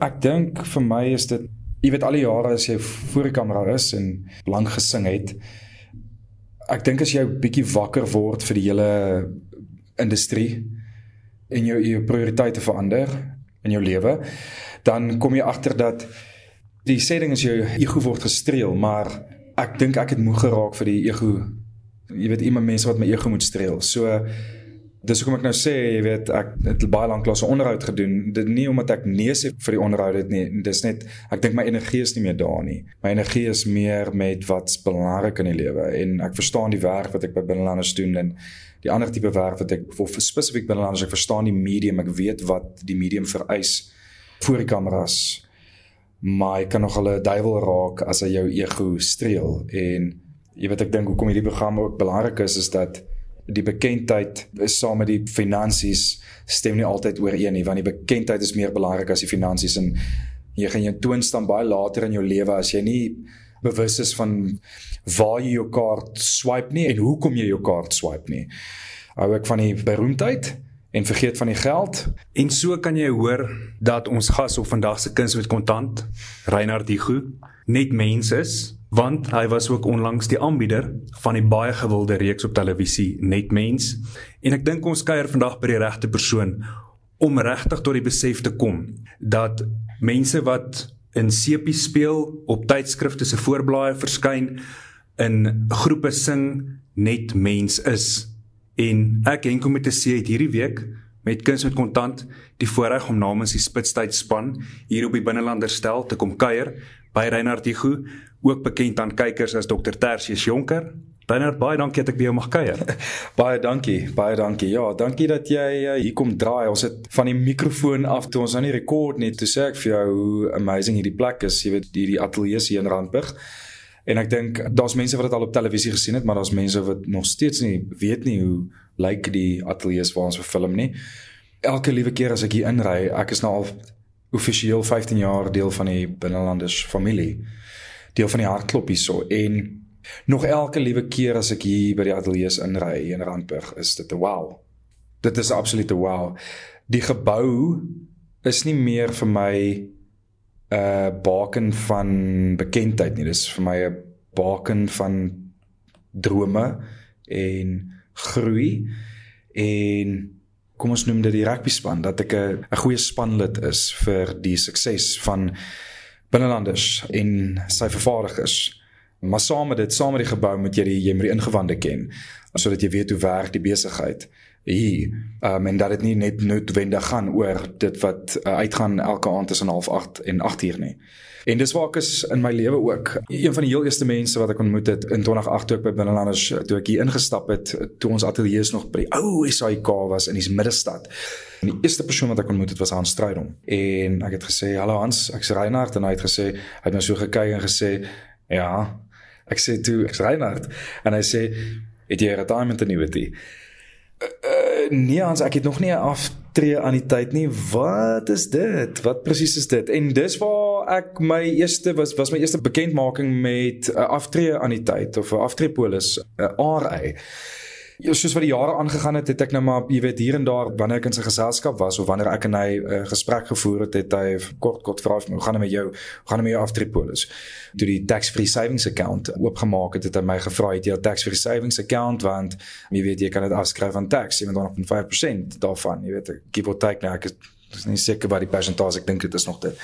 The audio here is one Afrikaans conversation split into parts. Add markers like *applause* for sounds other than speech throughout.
Ek dink vir my is dit jy weet al die jare as jy voor die kamera is en lank gesing het. Ek dink as jy 'n bietjie wakker word vir die hele industrie en jou jou prioriteite verander in jou lewe, dan kom jy agter dat die sê ding is jou ego word gestreel, maar ek dink ek het moeg geraak vir die ego. Jy weet iemand mense wat my ego moet streel. So dis hoekom ek nou sê, jy weet ek het baie lank klasse onderhoud gedoen. Dit nie omdat ek nee sê vir die onderhoud dit nie. Dis net ek dink my energie is nie meer daar nie. My energie is meer met wat's belangrik in die lewe en ek verstaan die werk wat ek by binnelanders doen en die ander tipe werk wat ek vir spesifiek binnelanders ek verstaan die medium, ek weet wat die medium vereis voor die kameras maar jy kan nog hulle duiwel raak as hy jou ego streel en jy weet ek dink hoekom hierdie program ook belangrik is is dat die bekendheid is saam met die finansies stem nie altyd ooreen nie want die bekendheid is meer belangrik as die finansies en jy gaan jou toon staan baie later in jou lewe as jy nie bewus is van waar jy jou kaart swipe nie en hoekom jy jou kaart swipe nie hou ek van die beroemdheid en vergeet van die geld. En so kan jy hoor dat ons gas op vandag se kuns met kontant, Reinhard Digo, net mens is, want hy was ook onlangs die aanbieder van die baie gewilde reeks op televisie Net Mens. En ek dink ons kuier vandag by die regte persoon om regtig tot die besef te kom dat mense wat in sepie speel op tydskrifte se voorblaaie verskyn in groepe sing net mens is En ek en kom met te sê hierdie week met kuns met kontant die voorreg om namens die Spitstyd span hier op die binnelander stel te kom kuier by Reinhard Digo, ook bekend aan kykers as Dr Tersius Jonker. Reinhard, baie dankie dat ek by jou mag kuier. *laughs* baie dankie, baie dankie. Ja, dankie dat jy uh, hier kom draai. Ons het van die mikrofoon af toe ons aan die rekord net toe sê ek vir jou hoe amazing hierdie plek is, jy weet hierdie ateljee hier in Randburg. En ek dink daar's mense wat dit al op televisie gesien het, maar daar's mense wat nog steeds nie weet nie hoe lyk die ateljee waar ons verfilm nie. Elke liewe keer as ek hier inry, ek is nou al offisieel 15 jaar deel van die binnelanders familie. Deel van die hartklop hierso en nog elke liewe keer as ek hier by die ateljee inry in Randburg, is dit 'n wow. Dit is absolute wow. Die gebou is nie meer vir my 'n uh, baken van bekendheid nie. Dis vir my 'n baken van drome en groei en kom ons noem dit die rugby span dat ek 'n 'n goeie spanlid is vir die sukses van binnelanders en sy vervaardigers. Maar saam met dit, saam met die gebou moet jy die jy moet die ingewande ken sodat jy weet hoe werk die besigheid hier. Um en dat dit nie net noodwendig gaan oor dit wat uh, uitgaan elke aand tussen 08:30 en 8:00 nie. En dis waar ek is in my lewe ook. Een van die heel eerste mense wat ek ontmoet het in 2008 toe ek by Binnelanders toe ek hier ingestap het, toe ons ateljee nog by die ou SAIK was in die middestad. En die eerste persoon wat ek ontmoet het was Hans Strydom. En ek het gesê, "Hallo Hans, ek's Reinhard." En hy het gesê, hy het my so gekyk en gesê, "Ja." Ek sê toe, "Ek's Reinhard." En hy sê, "Het jy 'n retirement annuity?" Uh, nee, ons ek het nog nie 'n aftree aan die tyd nie. Wat is dit? Wat presies is dit? En dis waar ek my eerste was was my eerste bekendmaking met 'n aftree aan die tyd of 'n aftreepolis, 'n RA. Ja, soos wat die jare aangegaan het, het ek nou maar, jy weet, hier en daar wanneer ek in sy geselskap was of wanneer ek en hy 'n uh, gesprek gevoer het, het hy kort kort vra hoe gaan dit met jou? Hoe gaan dit met jou aftreepolis? Toe die tax-free savings account oopgemaak het, het hy my gevra het jy 'n tax-free savings account want jy weet jy kan dit afskryf van tax, jy moet dan op 5% daarvan, jy weet, give or take nou ek is nie seker wat die persentasie ek dink dit is nog dit.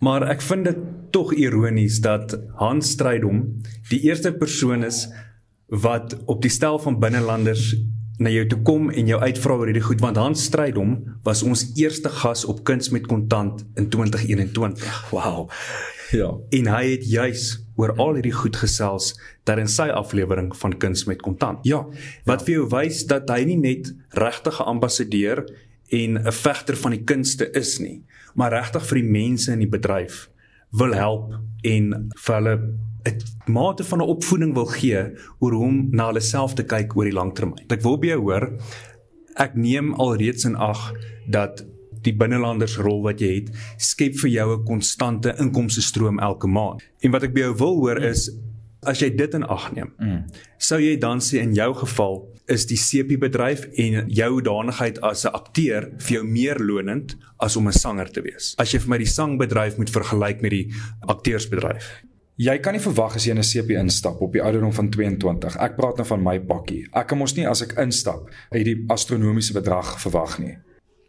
Maar ek vind dit tog ironies dat Hans Strydom die eerste persoon is wat op die stel van binnelanders na jou toe kom en jou uitvra oor hierdie goed want Hans Strydom was ons eerste gas op kuns met kontant in 2021. Wow. Ja. En hy het juis oor al hierdie goed gesels daar in sy aflewering van kuns met kontant. Ja. Wat ja. vir jou wys dat hy nie net regtig 'n ambassadeur en 'n vegter van die kunste is nie, maar regtig vir die mense in die bedryf wil help en vir hulle 'n mate van 'n opvoeding wil gee oor hoe om na hulle self te kyk oor die langtermyn. Ek wil by jou hoor ek neem alreeds in ag dat die binnelanders rol wat jy het skep vir jou 'n konstante inkomste stroom elke maand. En wat ek by jou wil hoor is as jy dit in ag neem, mm. sou jy dan sê in jou geval is die sepiebedryf en jou danigheid as 'n akteur vir jou meer lonend as om 'n sanger te wees. As jy vir my die sangbedryf moet vergelyk met die akteursbedryf. Jy kan nie verwag as jy in 'n CP instap op die ouderdom van 22. Ek praat nou van my pakkie. Ek kan mos nie as ek instap hierdie astronomiese bedrag verwag nie.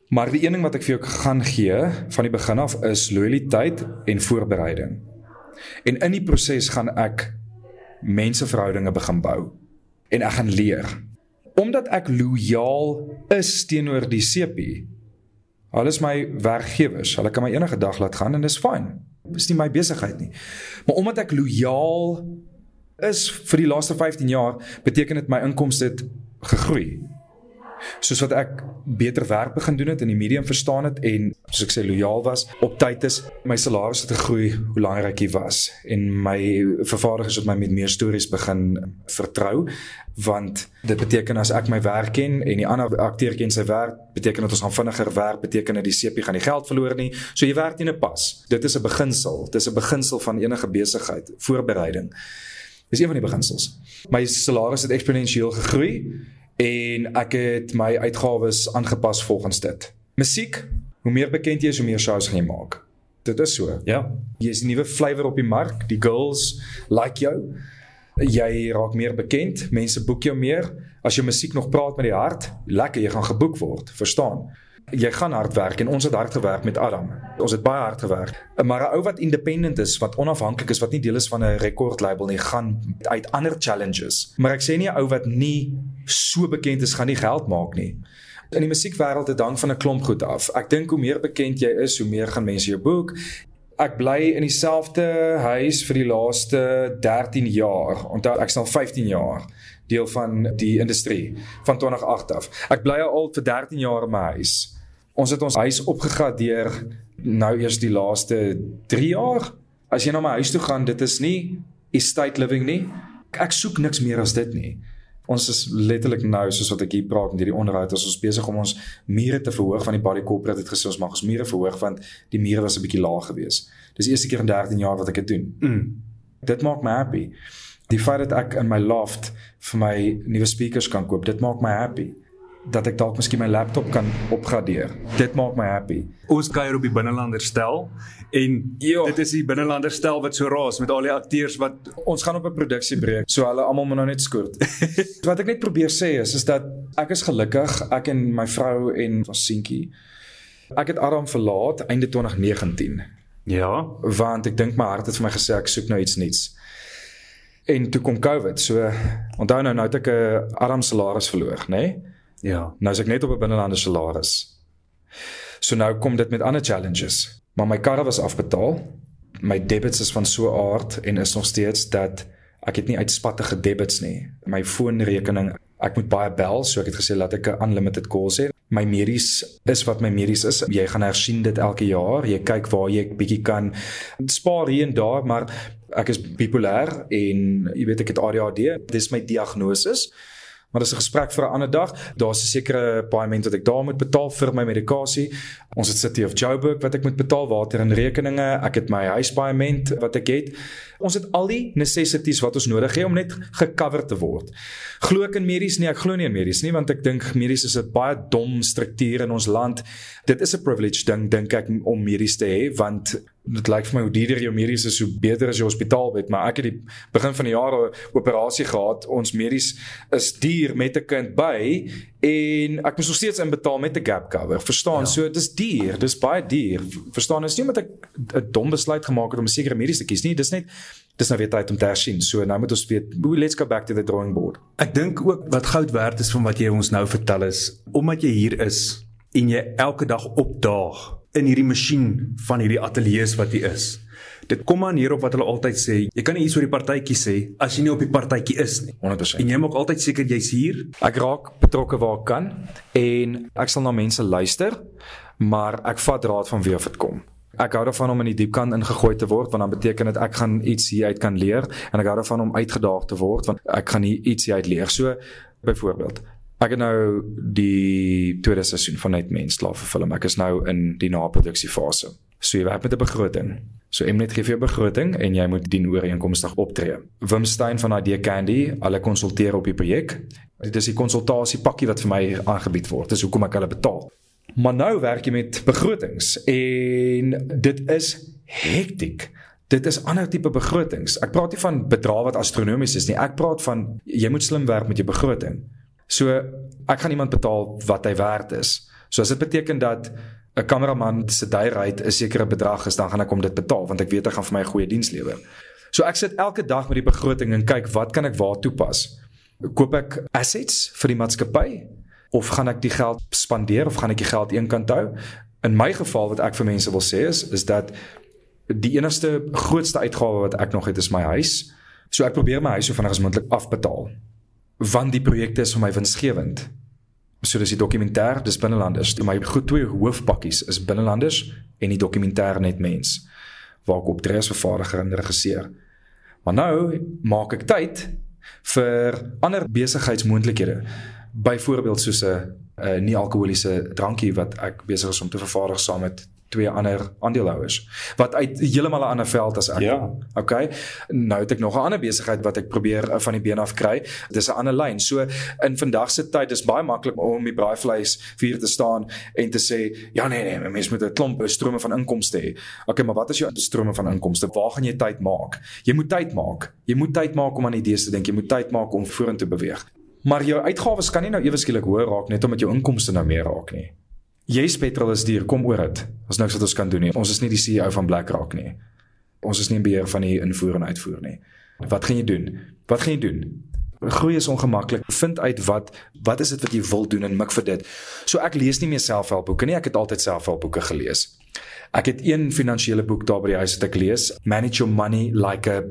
Maar die een ding wat ek vir jou gaan gee van die begin af is loyaliteit en voorbereiding. En in die proses gaan ek menseverhoudinge begin bou en ek gaan leer. Omdat ek lojaal is teenoor die CP. Hulle is my werkgewers. Hulle kan my enige dag laat gaan en dis fyn. Dis nie my besigheid nie. Maar omdat ek lojaal is vir die laaste 15 jaar, beteken dit my inkomste het gegroei soos wat ek beter werk begin doen het in die medium verstaan het en soos ek sê lojaal was op tyd is my salaris het gegroei hoe langer ek hier was en my vervaardigers het my met meer stories begin vertrou want dit beteken as ek my werk ken en die ander akteur ken sy werk beteken dit ons gaan vinniger werk beteken dat die CP gaan die geld verloor nie. So jy werk nie net pas. Dit is 'n beginsel. Dit is 'n beginsel van enige besigheid voorbereiding. Dis een van die beginsels. My salaris het eksponensieel gegroei en ek het my uitgawes aangepas volgens dit. Musiek, hoe meer bekend jy is, hoe meer shows gaan jy maak. Dit is so. Ja. Jy is 'n nuwe flavour op die mark. Die girls like jou. Jy raak meer bekend, mense boek jou meer. As jou musiek nog praat met die hart, lekker, jy gaan geboek word, verstaan? Jy gaan hard werk en ons het hard gewerk met Adam. Ons het baie hard gewerk. Maar 'n ou wat independent is, wat onafhanklik is, wat nie deel is van 'n rekordlabel nie, gaan uit ander challenges. Maar ek sê nie 'n ou wat nie so bekend is gaan nie geld maak nie. In die musiekwêreld het hang van 'n klomp goed af. Ek dink hoe meer bekend jy is, hoe meer gaan mense jou boek. Ek bly in dieselfde huis vir die laaste 13 jaar. Onthou ek is al 15 jaar deel van die industrie van 2008 af. Ek bly al vir 13 jaar in my huis. Ons het ons huis opgegradeer nou eers die laaste 3 jaar. As jy na my huis toe gaan, dit is nie estate living nie. Ek soek niks meer as dit nie. Ons is letterlik nou soos wat ek hier praat met hierdie onderhoud, ons is besig om ons mure te verhoog van die body corporate het gesê ons mag ons mure verhoog want die mure was 'n bietjie laag geweest. Dis die eerste keer in 13 jaar wat ek dit doen. Mm. Dit maak my happy. Die feit dat ek in my loft vir my nuwe speakers kan koop, dit maak my happy dat ek dalk miskien my laptop kan opgradeer. Dit maak my happy. Ons kuier op die binnelander stel en jo. dit is die binnelander stel wat so raas met al die akteurs wat ons gaan op 'n produksie breek. So hulle almal moet nou net skoot. *laughs* wat ek net probeer sê is is dat ek is gelukkig, ek en my vrou en ons seentjie. Ek het Adam verlaat einde 2019. Ja, want ek dink my hart het vir my gesê ek soek nou iets nuuts. En toe kom COVID. So onthou nou nou het ek 'n Adam salaris verloor, nê? Nee? Ja. Nou as ek net op 'n binnelande salaris. So nou kom dit met ander challenges. Maar my karre was afbetaal. My debits is van so aard en is nog steeds dat ek het nie uitspattige debits nie. My foonrekening, ek moet baie bel, so ek het gesê laat ek 'n unlimited calls hê. My medies is wat my medies is. Jy gaan hersien dit elke jaar. Jy kyk waar jy bietjie kan spaar hier en daar, maar ek is bipolêr en jy weet ek het ADHD. Dis my diagnose. Maar dis 'n gesprek vir 'n ander dag. Daar's 'n sekere paaiement wat ek daar moet betaal vir my medikasie. Ons het City of Joburg wat ek moet betaal, water en rekeninge. Ek het my huispaaiement wat ek het. Ons het al die necessities wat ons nodig het om net gecover te word. Glo ek in medies nie? Ek glo nie in medies nie want ek dink medies is 'n baie dom struktuur in ons land. Dit is 'n privilege ding dink ek om medies te hê want dit lyk vir my hoe duurder jou medies is, hoe beter is jou hospitaalbed, maar ek het die begin van die jaar 'n operasie gehad. Ons medies is duur met 'n kind by en ek moet nog steeds inbetaal met 'n gap cover. Verstaan? Ja. So dis duur, dis baie duur. Verstaan? Is nie omdat ek 'n dom besluit gemaak het om 'n sekere medies te kies nie. Dis net dis nou weer tyd om te hersien. So nou moet ons weet, let's go back to the drawing board. Ek dink ook wat goud werd is van wat jy ons nou vertel is, omdat jy hier is en jy elke dag opdaag in hierdie masjien van hierdie ateljee's wat hier is. Dit kom aan hierop wat hulle altyd sê, jy kan nie iets oor die partytjie sê as jy nie op die partytjie is nie. 100%. En jy moet altyd seker jy's hier. Ek raak betrokke waar ek kan en ek sal na mense luister, maar ek vat raad van wie of dit kom. Ek hou daarvan om in die diep kan ingegooi te word want dan beteken dit ek gaan iets hier uit kan leer en ek hou daarvan om uitgedaag te word want ek gaan hier iets hier uit leer. So byvoorbeeld, Ek het nou die tweede seisoen van Net Mens klaar verfilm. Ek is nou in die naproduksie fase. So jy werk met 'n begroting. So Mnet gee vir jou begroting en jy moet dien ooreenkomstig optree. Wim Stein van ID Candy, hulle konsulteer op die projek. Dit is die konsultasiepakkie wat vir my aangebied word. Dis hoekom ek hulle betaal. Maar nou werk jy met begrotings en dit is hektiek. Dit is ander tipe begrotings. Ek praat nie van bedrae wat astronomies is nie. Ek praat van jy moet slim werk met jou begroting. So ek gaan iemand betaal wat hy werd is. So as dit beteken dat 'n kameraman se day rate 'n sekere bedrag is, dan gaan ek hom dit betaal want ek weet hy gaan vir my 'n goeie diens lewer. So ek sit elke dag met die begroting en kyk wat kan ek waar toepas. Koop ek assets vir die maatskappy of gaan ek die geld spandeer of gaan ek die geld eenkant hou? In my geval wat ek vir mense wil sê is is dat die enigste grootste uitgawe wat ek nog het is my huis. So ek probeer my huis so vinnig as moontlik afbetaal. Want die projekte is vir my winsgewend. So dis die dokumentêr, dis binnelanders. My goed twee hoofpakkies is binnelanders en die dokumentêr net mens waar ek optree as vervaardiger en regisseur. Maar nou maak ek tyd vir ander besigheidsmoontlikhede. Byvoorbeeld soos 'n nie alkoholiese drankie wat ek besig is om te vervaardig saam met twee ander aandeelhouers wat uit heeltemal 'n ander veld as ek. Ja. Okay. Nou het ek nog 'n ander besigheid wat ek probeer eh, van die been af kry. Dis 'n ander lyn. So in vandag se tyd is baie maklik om die braaivleis vir te staan en te sê, ja nee nee, mens moet 'n klomp strome van inkomste hê. Okay, maar wat is jou strome van inkomste? Waar gaan jy tyd maak? Jy moet tyd maak. Jy moet tyd maak om aan idees te dink. Jy moet tyd maak om vorentoe beweeg. Maar jou uitgawes kan nie nou ewe skielik hoër raak net omdat jou inkomste nou meer raak nie. Jy's petrol is duur, kom oor dit. Ons niks wat ons kan doen nie. Ons is nie die CEO van BlackRock nie. Ons is nie in beheer van die invoer en uitvoer nie. Wat gaan jy doen? Wat gaan jy doen? Groei is ongemaklik. Vind uit wat wat is dit wat jy wil doen en mik vir dit. So ek lees nie meer selfhelpboeke nie. Ek het altyd selfhelpboeke gelees. Ek het een finansiële boek daar by die huis wat ek lees, Manage Your Money Like a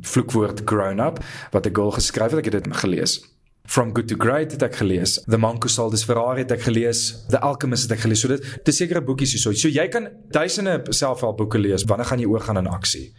Vloekwoord Grown Up, wat 'n girl geskryf het. Ek het dit gelees. From Good to Great het ek gelees. The Monk Who Sold His Ferrari het ek gelees. The Alchemist het ek gelees. So dit dis sekere boekies hierso. So jy kan duisende selfhelpboeke lees. Wanneer gaan jy oorgaan in aksie?